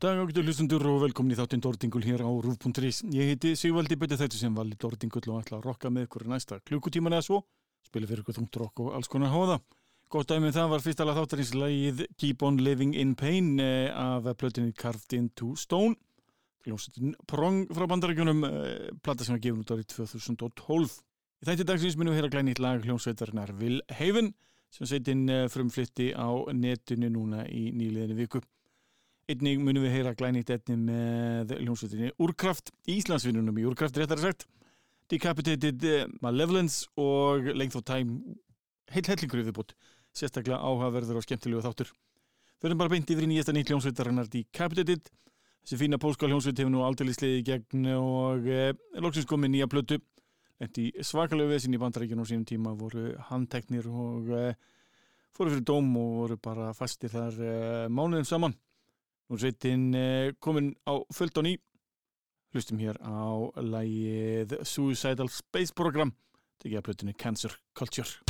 Góðan dag ágættu hlustundur og velkomin í þáttinn Dordingul hér á Rúf.is. Ég heiti Sigvaldi Bötti þetta sem vali Dordingul og ætla að rokka með ykkur næsta klukkutíman eða svo. Spila fyrir ykkur þungt rokk og alls konar hóða. Gott dæmið það var fyrst alveg þáttarins lagið Keep on Living in Pain eh, af plötinni Carved into Stone. Hljómsveitin Prong frá bandarækjunum, eh, platta sem var gefin út árið 2012. Í þætti dagsins minnum við hér að glænit lag hljómsveitarnar Will Haven sem setinn eh, frumflytti á netinu núna í nýliðinu viku. Einnig munum við heyra glænýtt etni með hljómsveitinni Úrkraft, Íslandsvinnunum í Úrkraft réttar sagt, Decapitated eh, Malevolence og Length of Time, heil hellingur yfirbútt, sérstaklega áhugaverður og skemmtilegu þáttur. Verðum bara beint yfir í nýjasta nýtt hljómsveitarinnar Decapitated, þessi fína pólska hljómsveit hefur nú aldrei sliðið í gegn og eh, loksins komið nýja plötu, endi svakalegu veðsinn í bandaríkjun og sínum tíma voru handteknir og eh, fóru fyrir dóm og voru bara fastir þar eh, mánuðum saman. Nú er sveitin eh, komin á fullt á ný. Hlustum hér á lægið Suicidal Space Program. Tekið að plötunni Cancer Culture.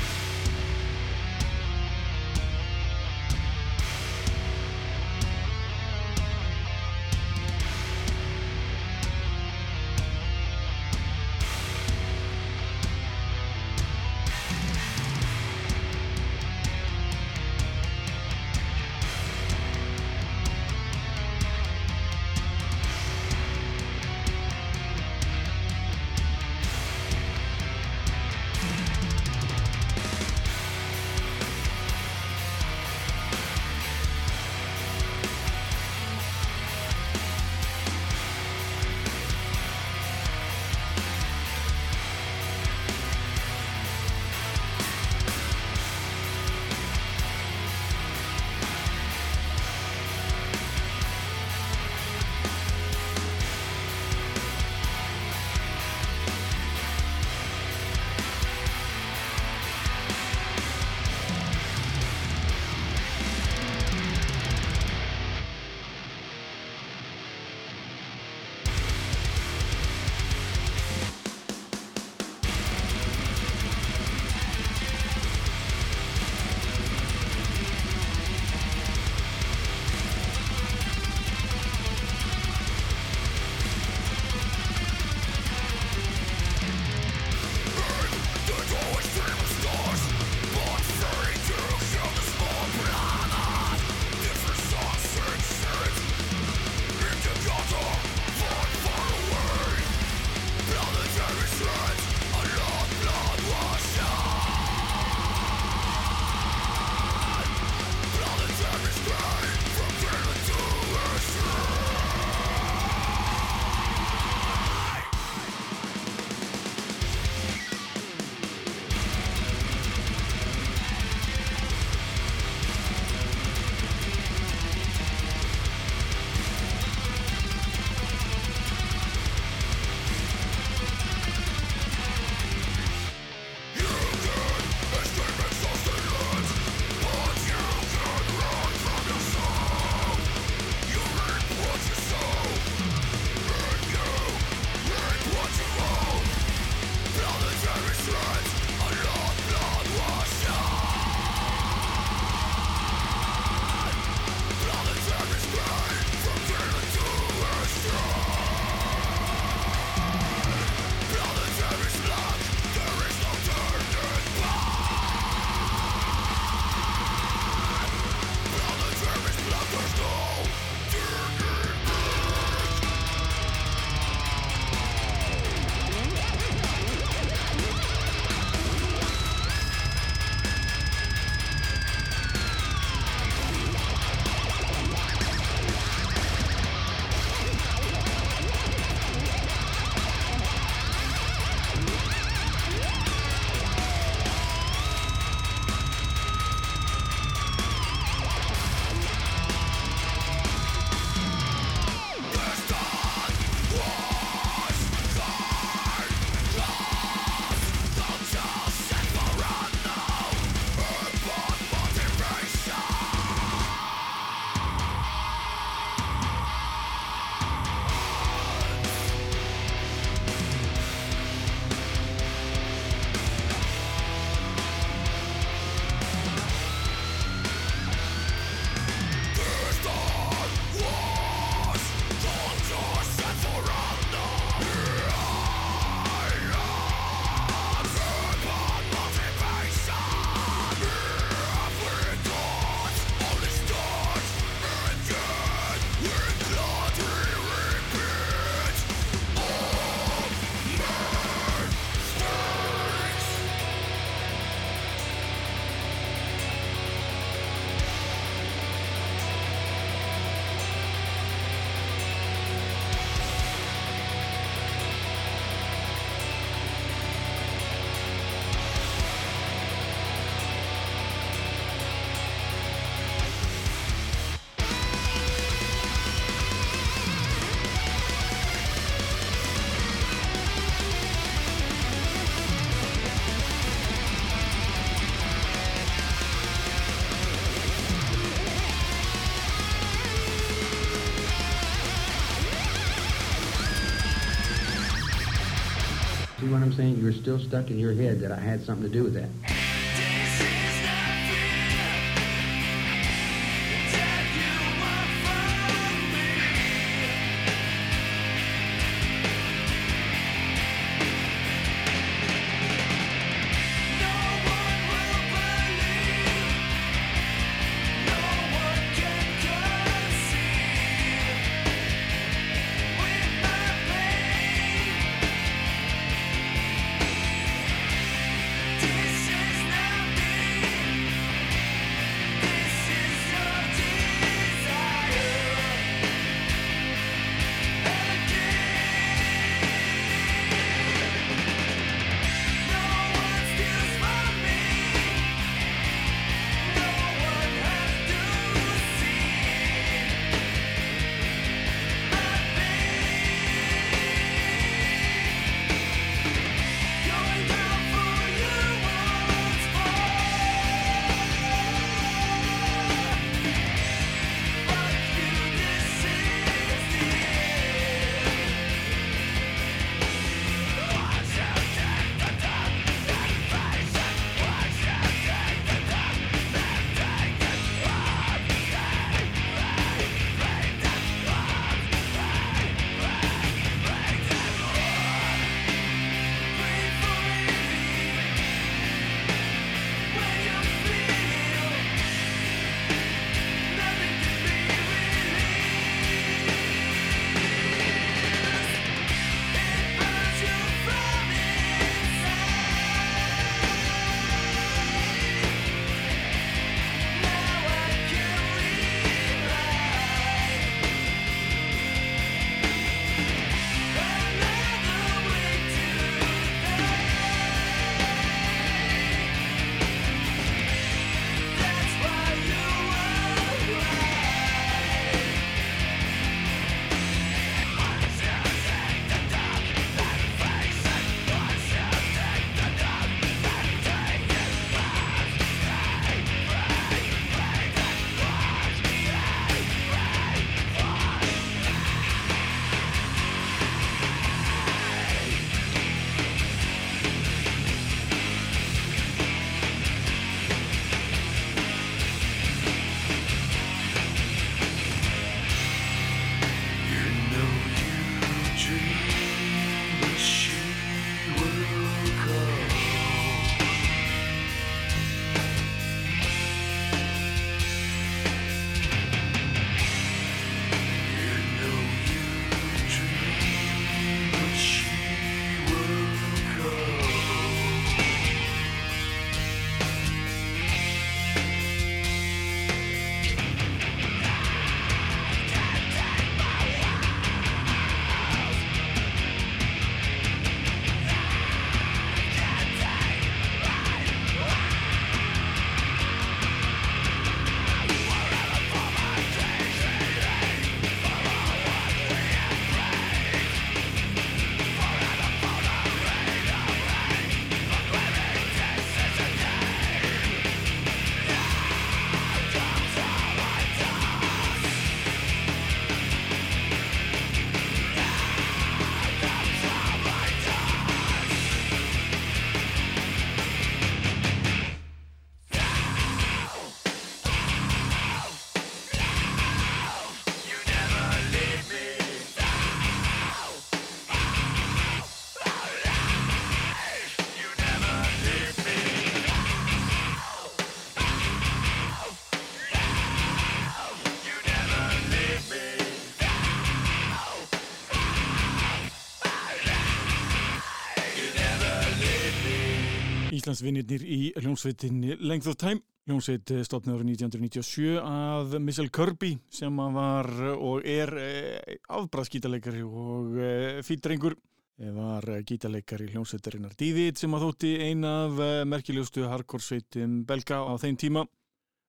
See what I'm saying? You're still stuck in your head that I had something to do with that. Íslandsvinnirnir í hljómsveitinni Length of Time. Hljómsveit eh, stopnið árið 1997 af Michelle Kirby sem var og er eh, afbræðskítalegari og eh, fýldrengur var gítalegari hljómsveitarinnar David sem að þótti eina af merkilegustu hardcore-sveitum belga á þeim tíma.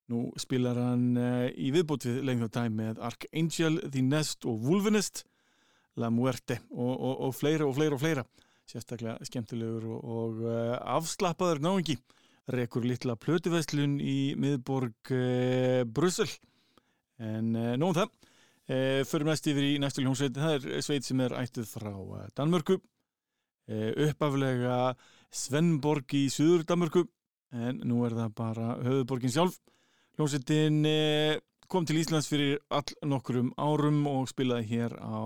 Nú spilar hann í viðbót við Length of Time með Archangel, The Nest og Wolvenest La Muerte og, og, og fleira og fleira og fleira sérstaklega skemmtilegur og, og uh, afslappaður náingi rekur litla plötuveslun í miðborg uh, Brussel. En uh, nóðum það. Förum næst yfir í næstu hljómsveit. Það er sveit sem er ættið frá Danmörku. Uppaflega Svenborg í Suður Danmörku en nú er það bara höfuborgin sjálf. Hljómsveitin kom til Íslands fyrir all nokkurum árum og spilaði hér á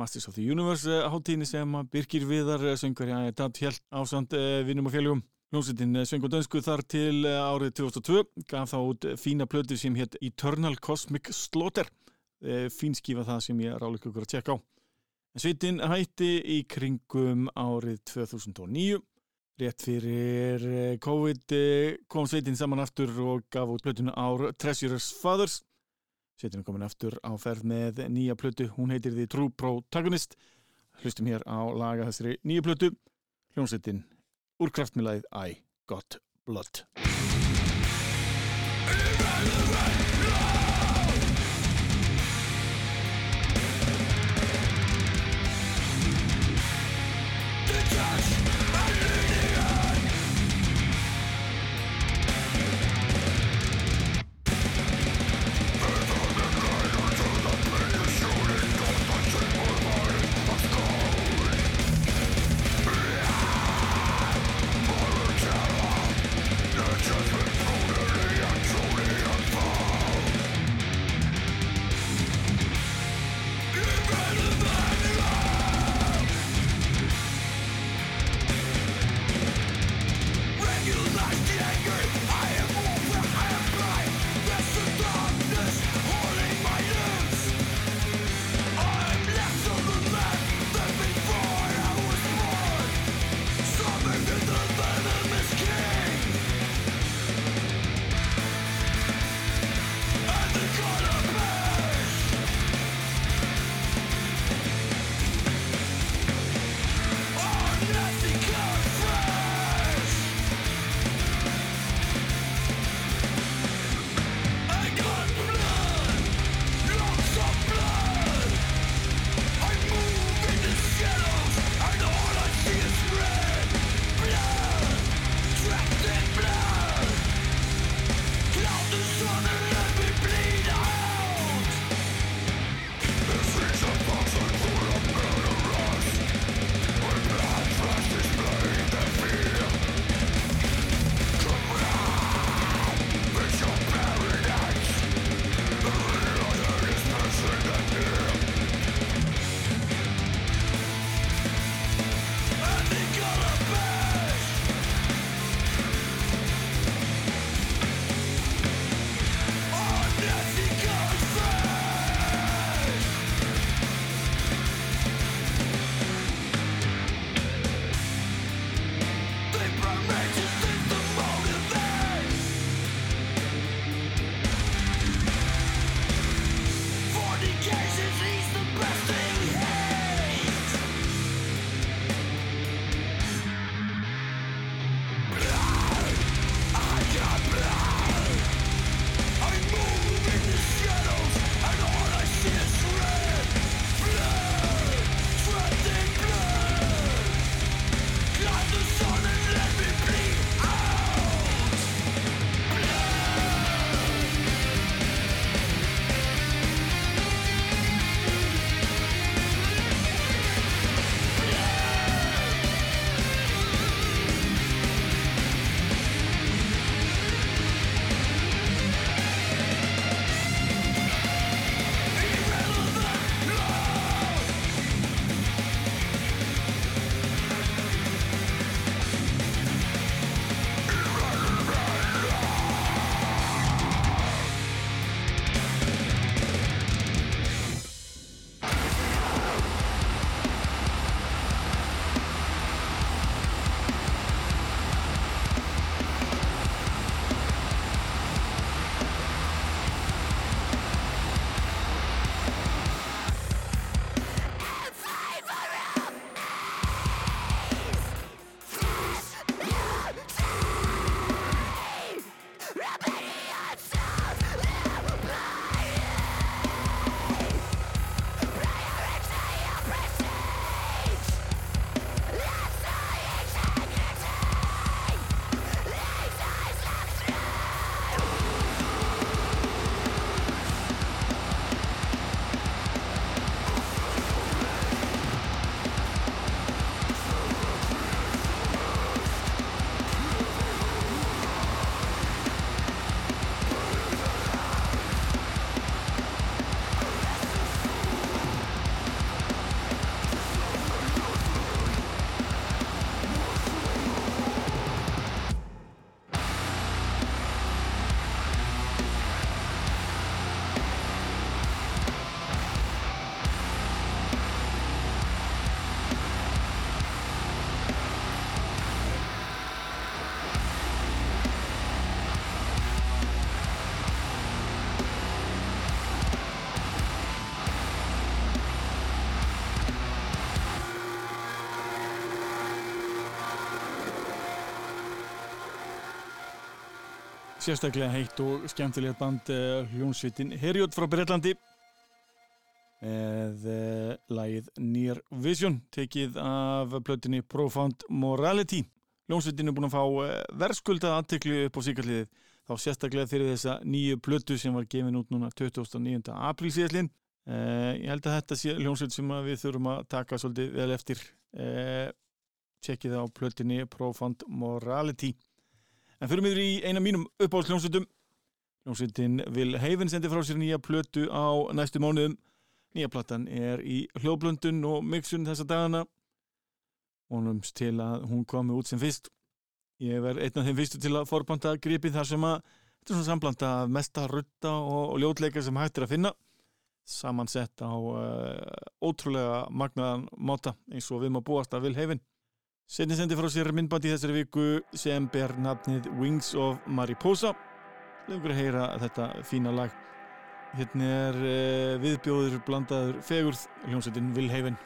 Masters of the Universe hátíðinni sem Birgir Viðar söngur í dat helt ásand vinnum og fjölgum. Hljómsveitin söng og dönsku þar til árið 2002 gaf þá út fína plötu sem hétt Eternal Cosmic Slaughter. Fín skífa það sem ég ráleik okkur að tjekka á. Sveitin hætti í kringum árið 2009. Rétt fyrir COVID kom sveitin saman aftur og gaf út plötuna ár Treasurer's Fathers. Er komin aftur á ferð með nýja plötu. Hún heitir The True Protagonist. Hlustum hér á laga þessari nýja plötu. Hljómsveitin úr kraftmiðlæðið I Got Blood. Sérstaklega heitt og skemmtilegt band uh, hljónsvitin Herjótt frá Breitlandi með uh, lagið Near Vision tekið af plötinni Profound Morality. Hljónsvitin er búin að fá uh, verðskuldað aðtekli upp á síkalliðið þá sérstaklega fyrir þessa nýju plötu sem var gefin út núna 29. apríl síðallin ég held að þetta sé hljónsvit sem við þurfum að taka svolítið vel eftir. Tjekkið á plötinni Profound Morality En fyrir miður í eina mínum uppáhaldsljónsutum. Ljónsutin vil heifin sendi frá sér nýja plötu á næstu mánuðum. Nýja platan er í hljóblöndun og mixun þessa dagana. Vonumst til að hún komi út sem fyrst. Ég verð einn af þeim fyrstu til að forbanda gripið þar sem að þetta er svona samblanda af mesta rutta og, og ljótleika sem hægt er að finna. Samansett á uh, ótrúlega magnaðan máta eins og við maður búast að vil heifin. Setni sendi frá sér myndbandi í þessari viku sem ber nafnið Wings of Mariposa. Legur að heyra þetta fína lag. Hérna er uh, viðbjóður blandaður fegurð, hljómsveitin Vilheifin.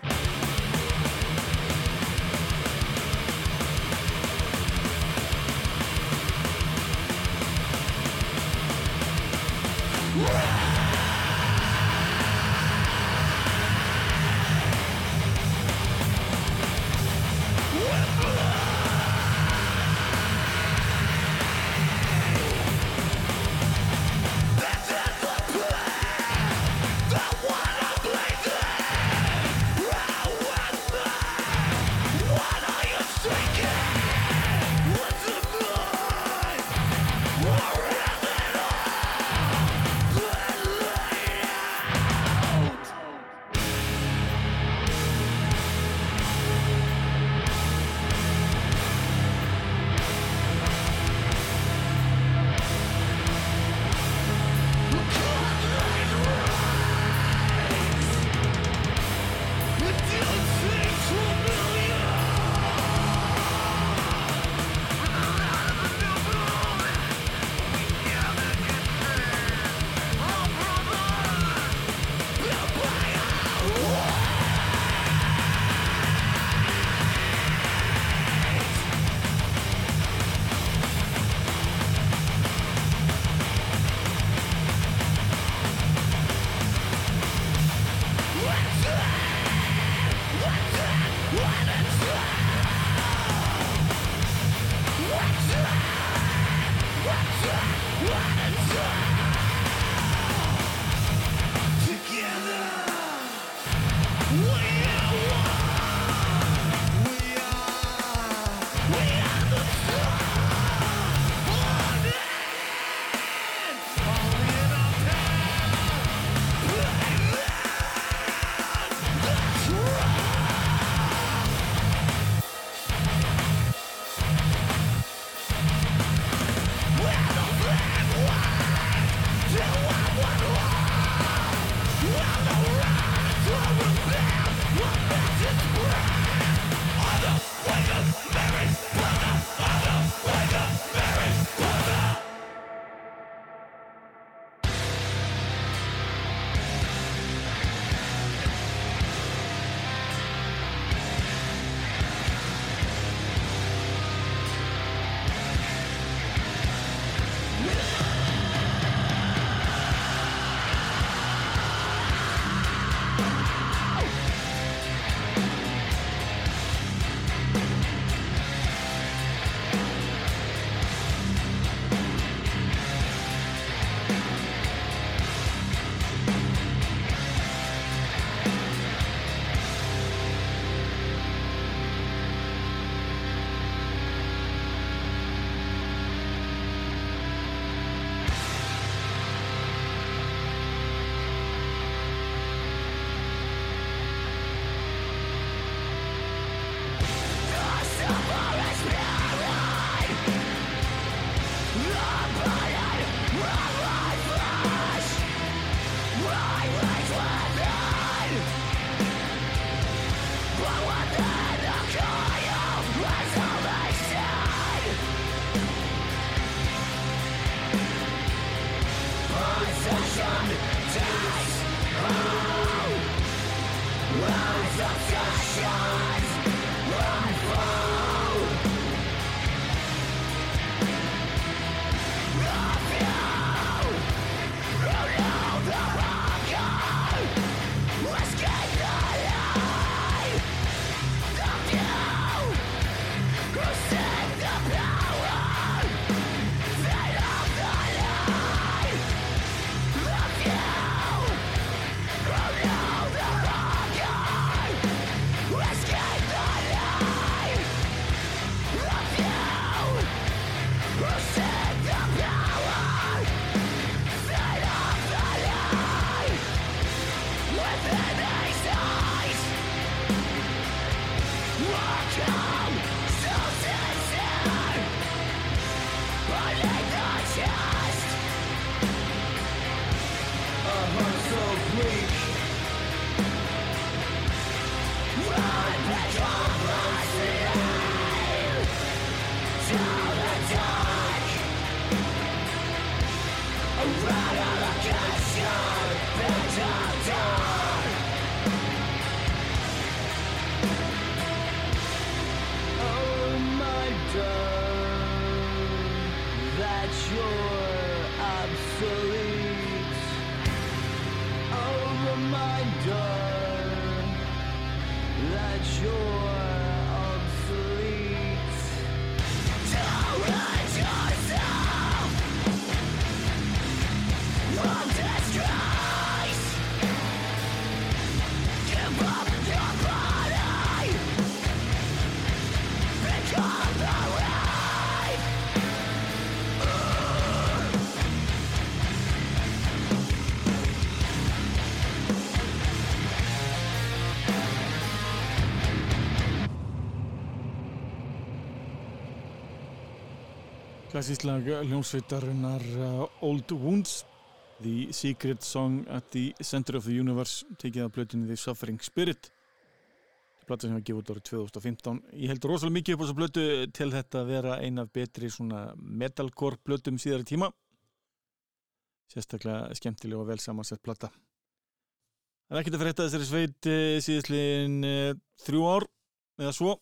Klassíslag hljómsveitarinnar uh, Old Wounds The Secret Song at the Center of the Universe tekið af blötinu The Suffering Spirit. Blötu sem var gefið út árið 2015 ég held rosalega mikið upp á þessu blötu til þetta að vera eina af betri metalcore blötum síðari tíma. Sérstaklega skemmtilega og vel samansett blöta það er ekkert að fyrir þessari sveit eh, síðastliðin eh, þrjú ár eða svo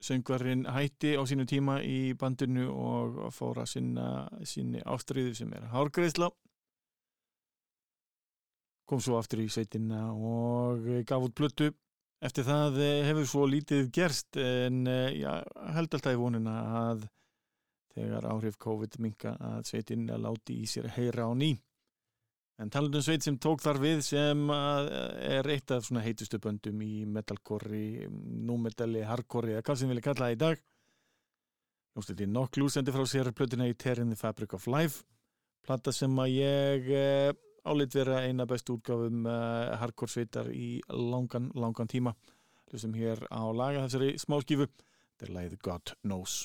söngvarinn hætti á sínu tíma í bandinu og fóra sinna síni ástriðu sem er hárgreðsla kom svo aftur í sveitina og gaf út blötu eftir það hefur svo lítið gerst en já, held alltaf í vonina að þegar áhrif COVID minga að sveitin láti í sér heyra á ný En talandum sveit sem tók þar við sem er eitt af svona heitustu böndum í metalcore, númetalli, hardcore eða hvað sem við viljum kalla það í dag. Ljómsleiti Nokklú sendi frá sér plötuna í Tear in the Fabric of Life. Plata sem að ég eh, álit vera eina bestu útgáfum eh, hardcore sveitar í langan, langan tíma. Hlustum hér á laga þessari smáskífu. Þetta er læðið God Knows.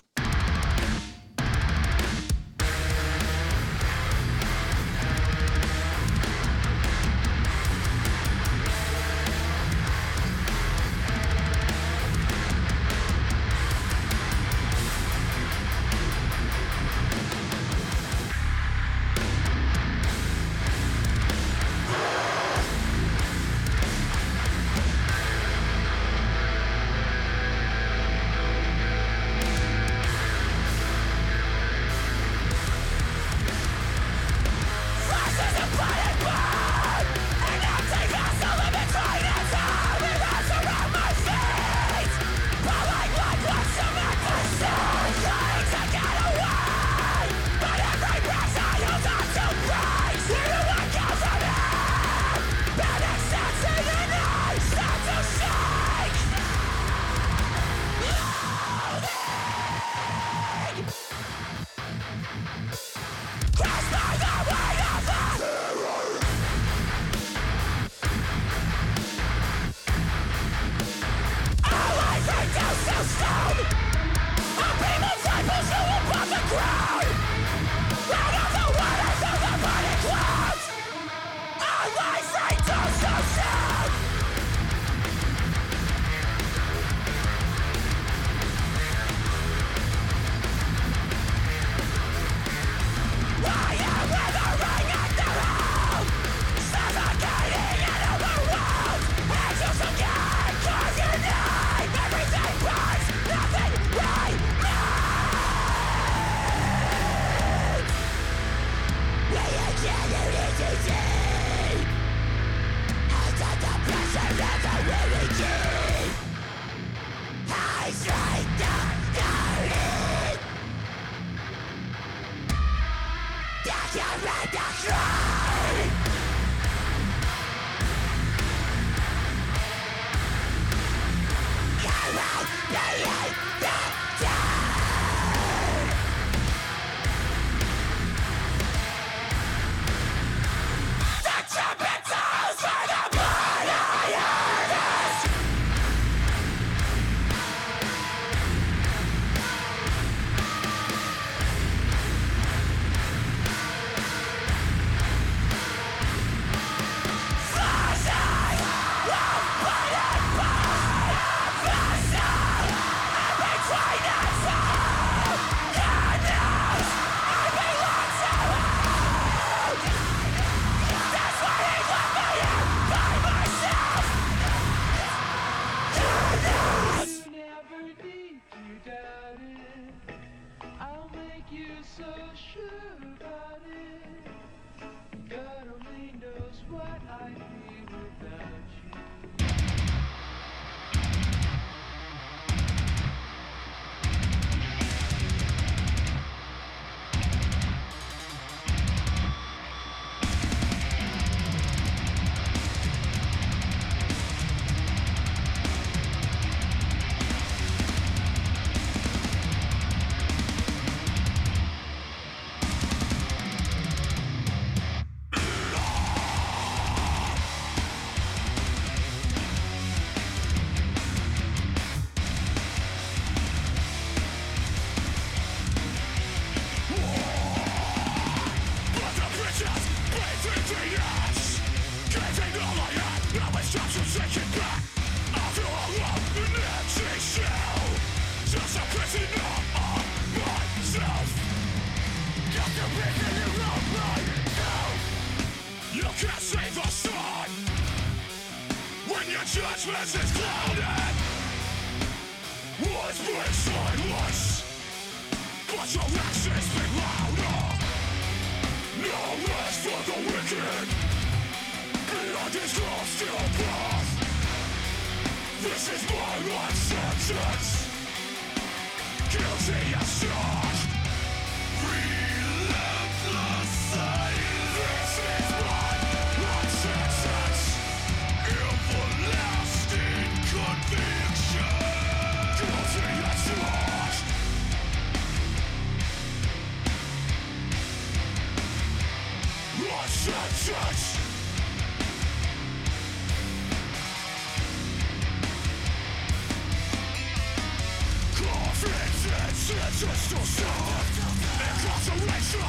Incarceration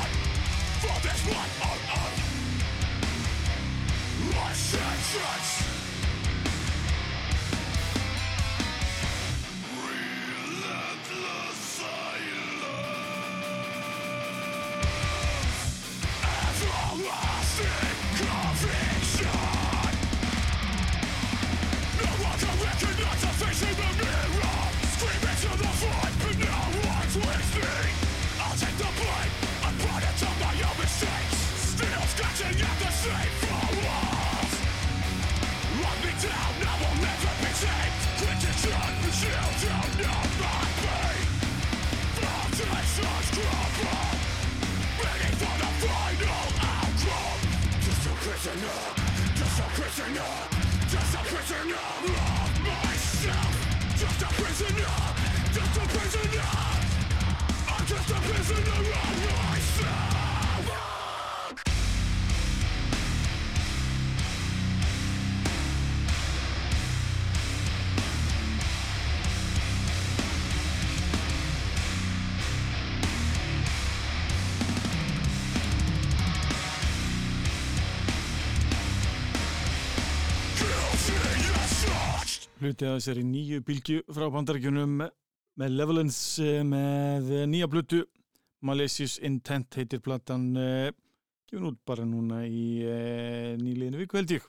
for this one on earth. Hluti að þessari nýju bylgju frá bandarækjunum með Levelance eh, með nýja blötu Malicious Intent heitir platan eh, gefin út bara núna í eh, nýliðinu viku held ég.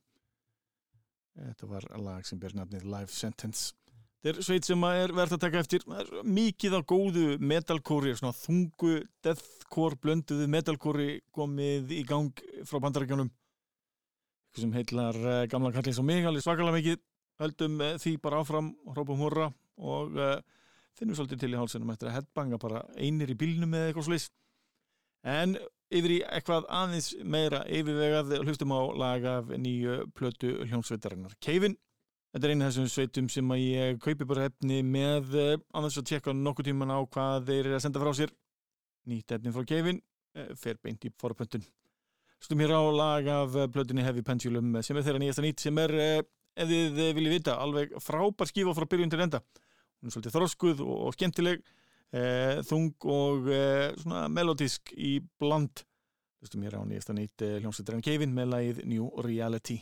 Þetta var lag sem ber nafnið Life Sentence. Þetta er sveit sem er verðt að taka eftir. Mikið á góðu metalcore svona þungu deathcore blönduðu metalcore komið í gang frá bandarækjunum sem heitlar gamla kallins og mig alveg svakalega mikið höldum eh, því bara áfram hrópum húrra og uh, finnum svolítið til í hálsunum eftir að headbanga bara einir í bílnum eða eitthvað slís en yfir í eitthvað aðeins meira yfirvegað hlustum á lag af nýju plötu hljómsveitarinnar. Keivin, þetta er einu af þessum sveitum sem að ég kaupi bara efni með eh, annars að tjekka nokkuð tíman á hvað þeir eru að senda frá sér. Nýtt efni frá Keivin fer beint í forpöntun Stum hér á lag af plötunni Heavy Pendulum sem er þeirra nýjasta nýtt sem er ef þið viljið vita, alveg frábær skífa frá byrjun til enda. Hún er svolítið þróskuð og, og skemmtileg, eh, þung og eh, svona melodísk í bland. Þú veistum hér á nýjasta nýtt eh, hljómsveitarinn Kevin með lagið New Reality.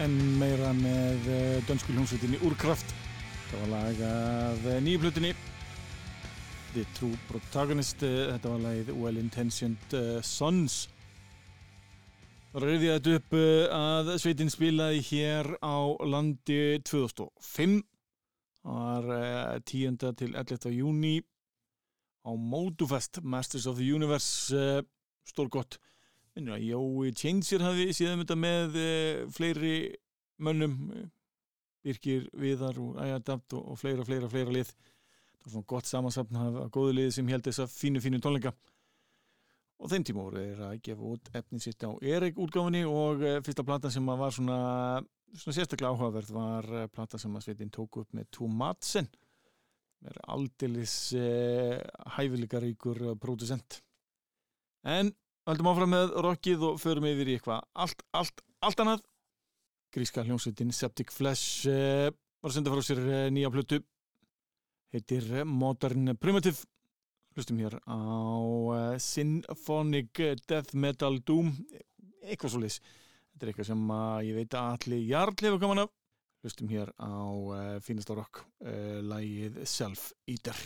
En meira með eh, dönsku hljómsveitinni Úrkraft það var lag af eh, nýju plutinni The True Protagonist eh, þetta var lagið Well Intentioned Sons Það reyði þetta upp að sveitin spilaði hér á landi 2005 það var 10. til 11. júni á Módufest Masters of the Universe stórgott Jói Changer hafi síðan þetta með uh, fleiri mönnum eh, Birkir Viðar og Æjadapt og, og fleira, fleira, fleira lið. Það var svona gott samansapn af góðu lið sem held þessa fínu, fínu tónleika. Og þeim tíma voru þeir að gefa út efnin sitt á Erik útgáfinni og uh, fyrsta plata sem var svona, svona sérstaklega áhugaverð var uh, plata sem að Sveitin tók upp með Tomatsen með aldilis hæfileikaríkur producent en Haldum áfram með rockið og förum yfir í eitthvað allt, allt, allt annað. Gríska hljómsveitin Septic Flesh eh, var að senda frá sér eh, nýja plötu. Heitir Modern Primitive. Hlustum hér á eh, Symphonic Death Metal Doom. Eitthvað svo lis. Þetta er eitthvað sem ég veit að allir jarl hefur koman af. Hlustum hér á eh, fínasta rock, eh, lægið Self Eater.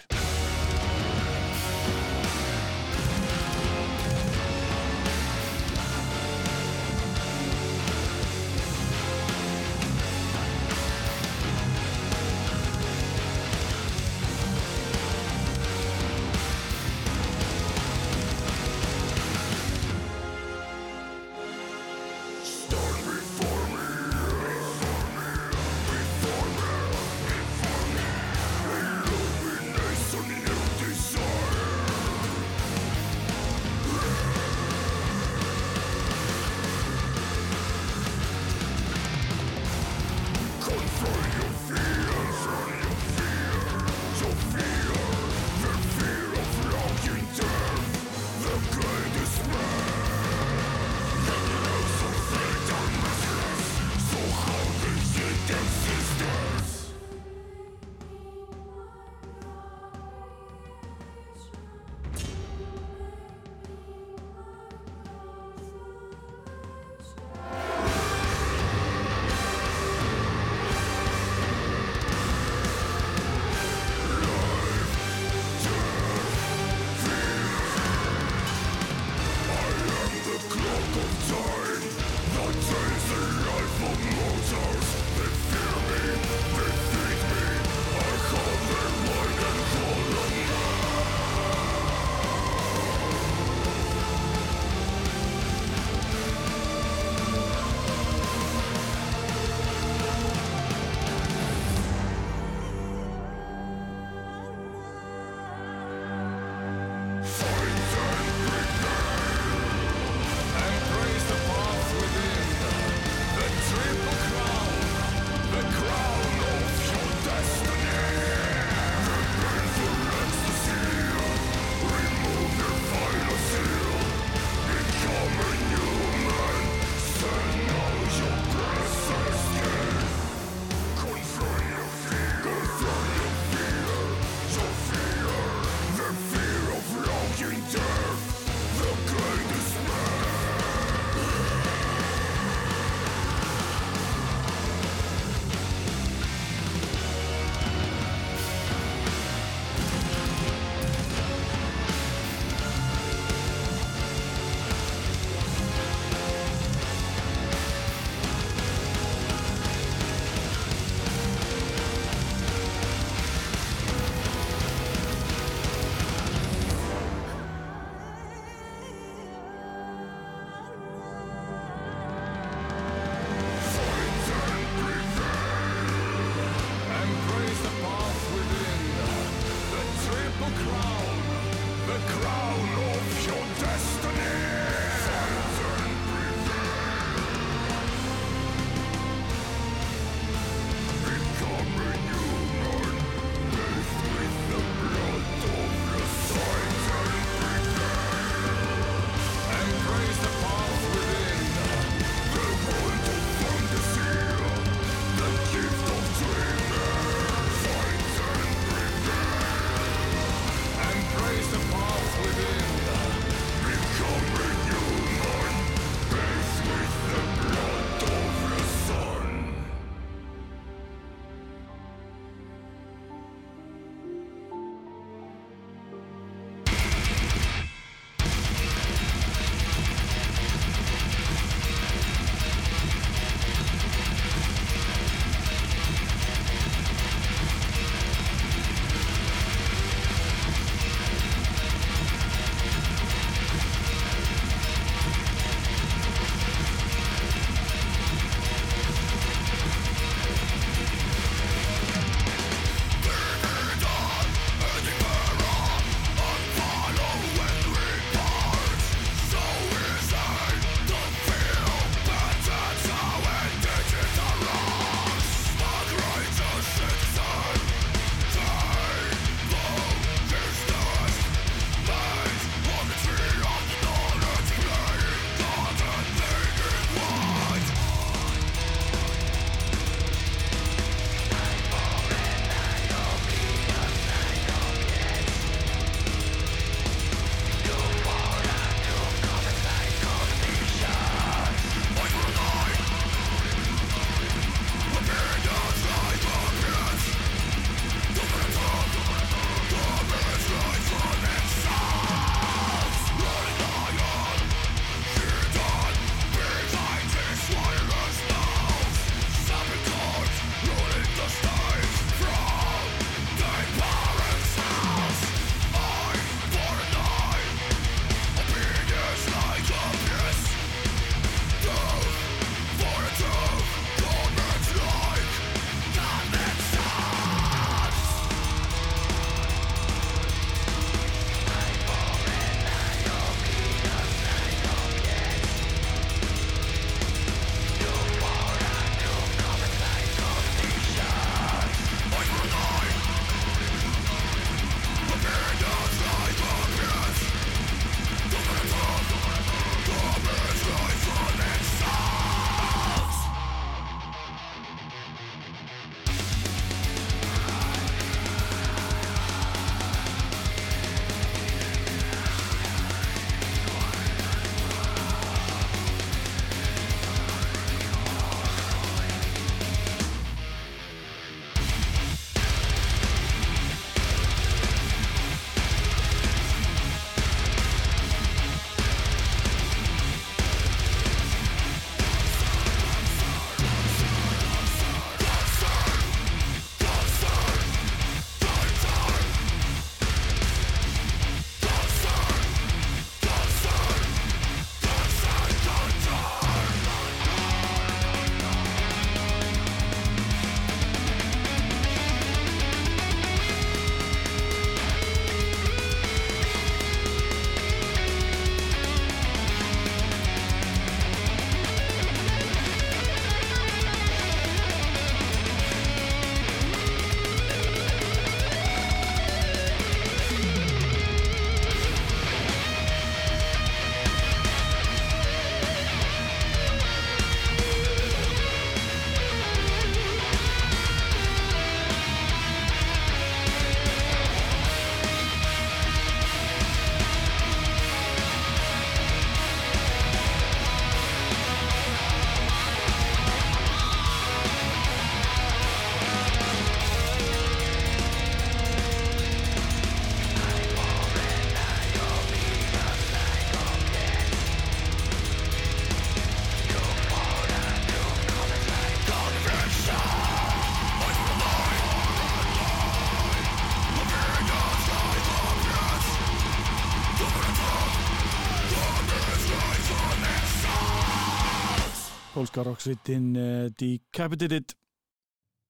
Pólska rocksveitin uh, Decapitated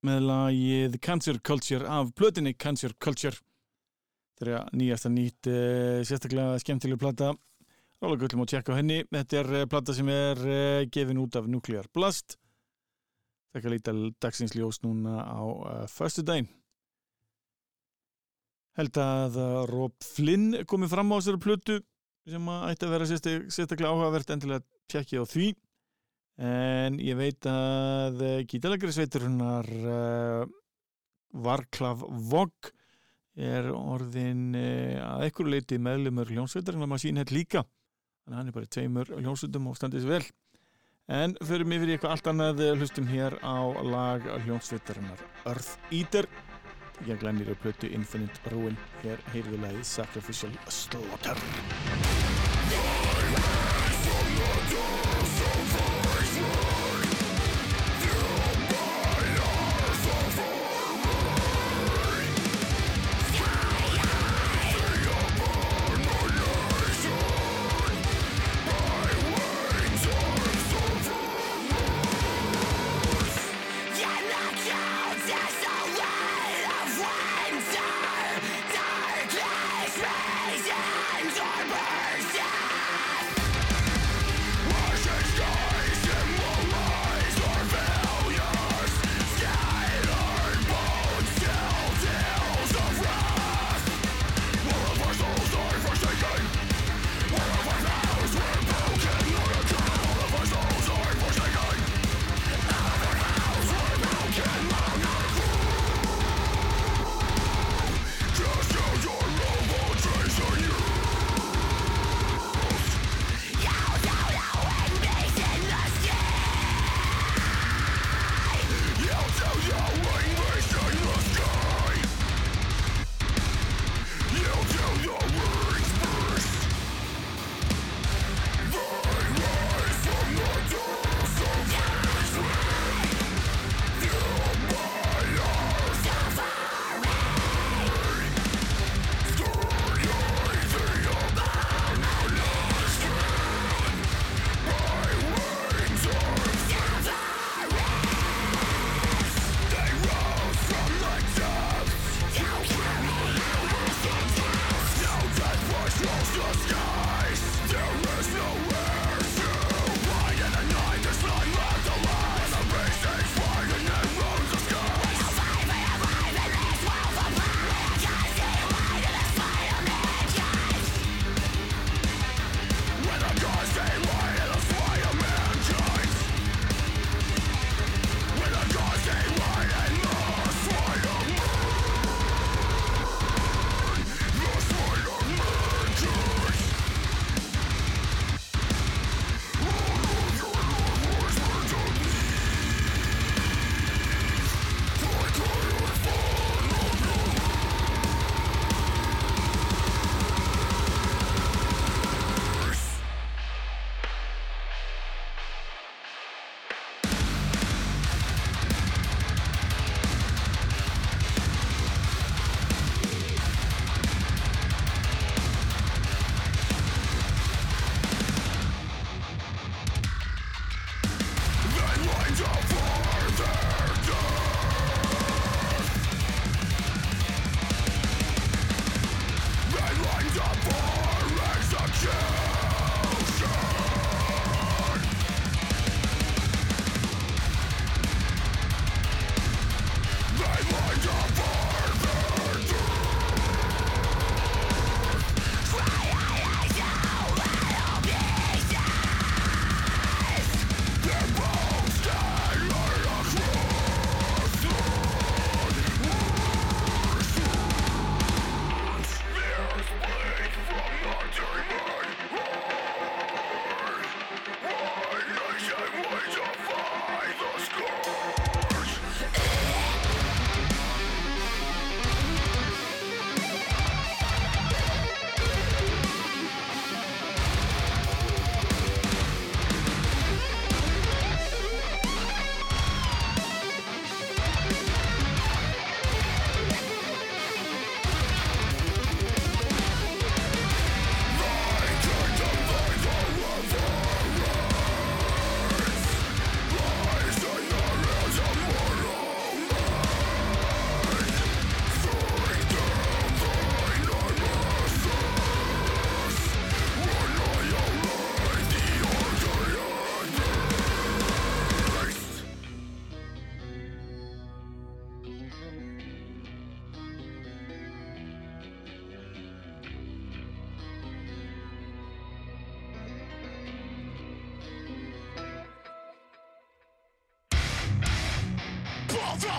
með lagið Cancer Culture af plötinni Cancer Culture. Þeirra nýjasta nýtt uh, sérstaklega skemmtileg plata. Rála gullum að tjekka henni. Þetta er uh, plata sem er gefin út af Nuclear Blast. Þekka lítal dagsins ljós núna á förstu daginn. Held að Rob Flynn komið fram á þessari plötu sem að ætti að vera sérstak, sérstaklega áhugavert endilega tjekkið á því en ég veit að uh, gítalegri sveitur hennar uh, Varklav Vogg er orðin uh, að ekkur leiti meðlumur hljónsveitar en maður sín hér líka. Að hann er bara tveimur hljónsveitum og standið sér vel. En fyrir mig fyrir eitthvað allt annað eh, hlustum hér á lag hljónsveitarinnar Earth Eater. Ég glennir á plötu Infinite Ruin. Hér heyrðu lagið Sacrificial Slaughter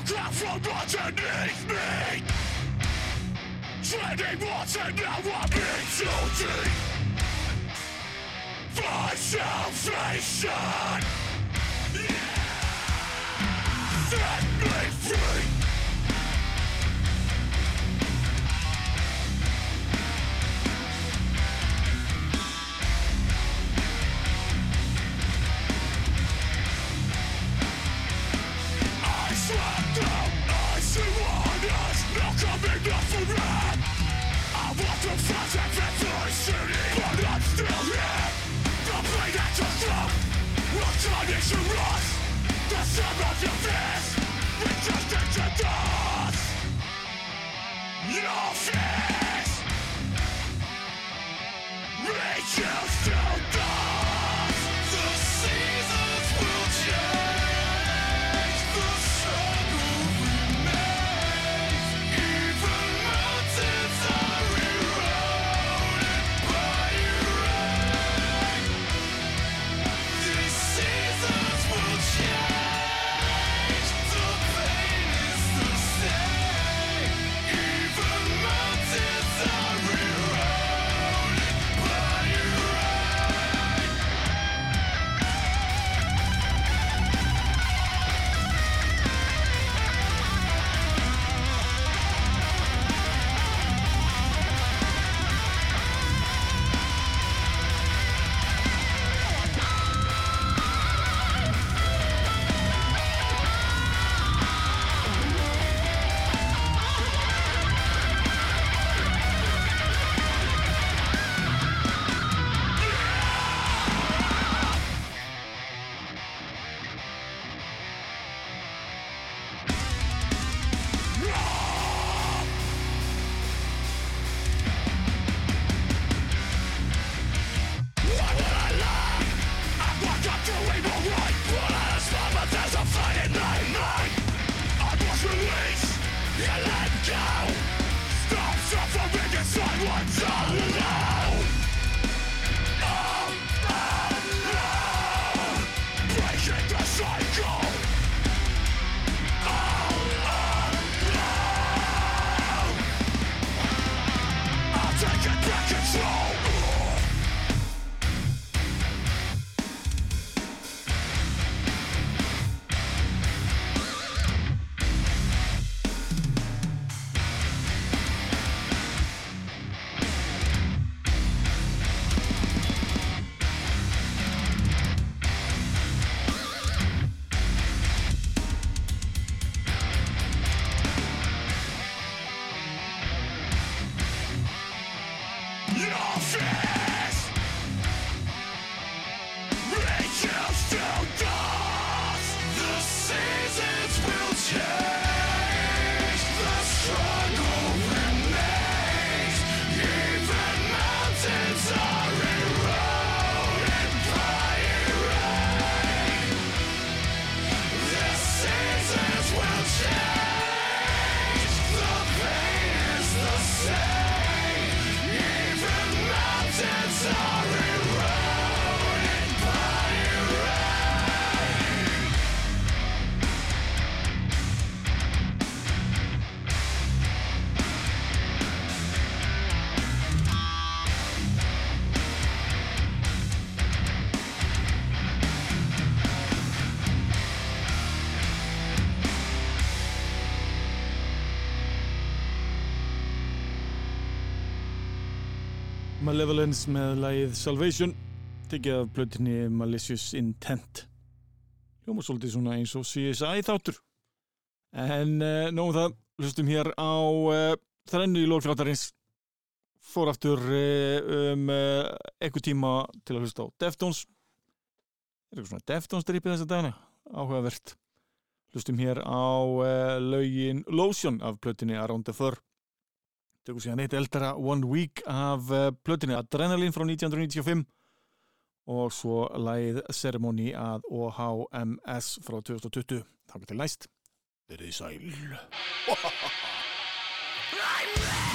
Ground from underneath me Treading water now I'm in too deep For salvation yeah. Set me free Malevolence með lagið Salvation tekið af blötinni Malicious Intent. Hljóma svolítið svona eins og CSI þáttur. En uh, nógum það hlustum hér á uh, þrennu í lóðfláttarins fór aftur uh, um uh, eitthvað tíma til að hlusta á Deftones. Er eitthvað svona Deftones dripið þessa dagana? Áhugavert. Hlustum hér á uh, lögin Lotion af blötinni Around the Fur tökum síðan eitt eldara One Week af uh, plötinni Adrenaline frá 1995 og svo lagið Ceremony að OHMS frá 2020 þá getur næst. Verið í sæl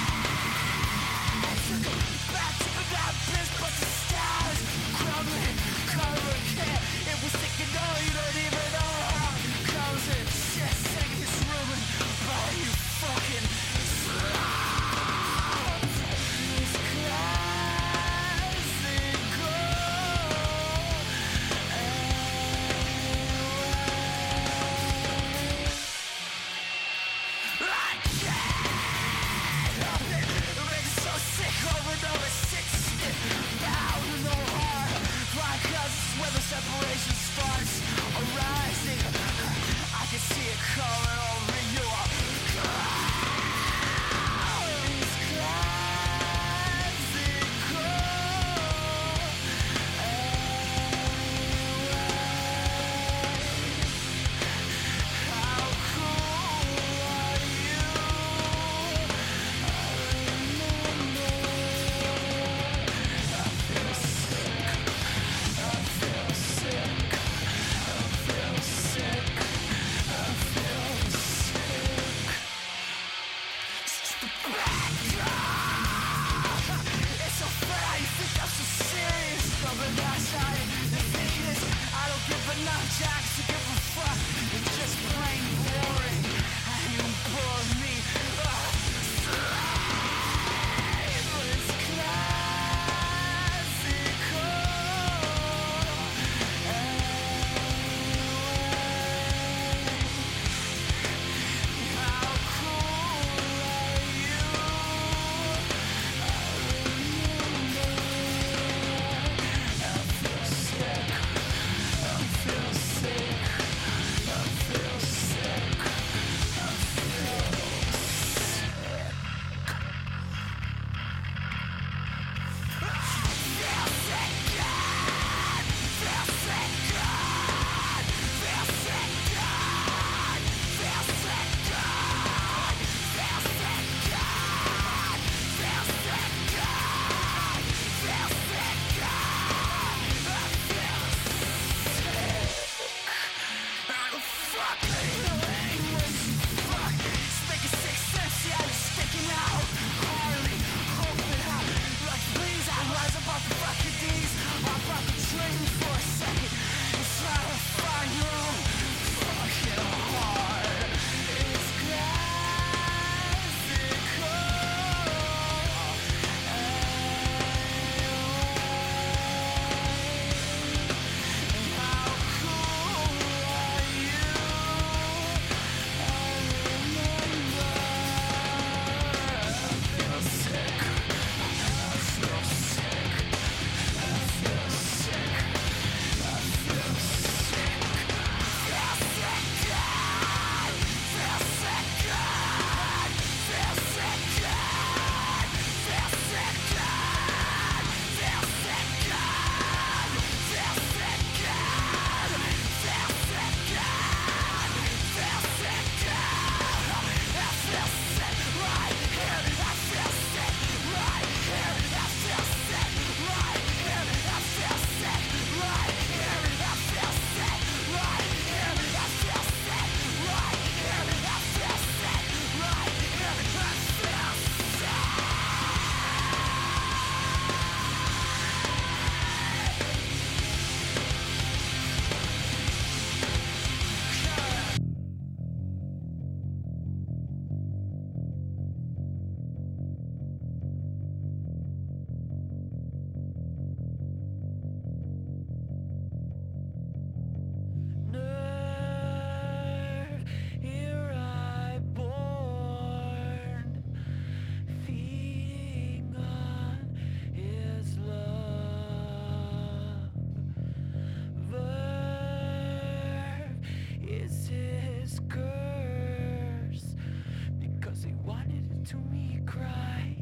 to me cry.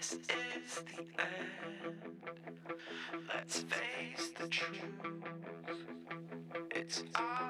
This is the end. Let's face the truth. It's our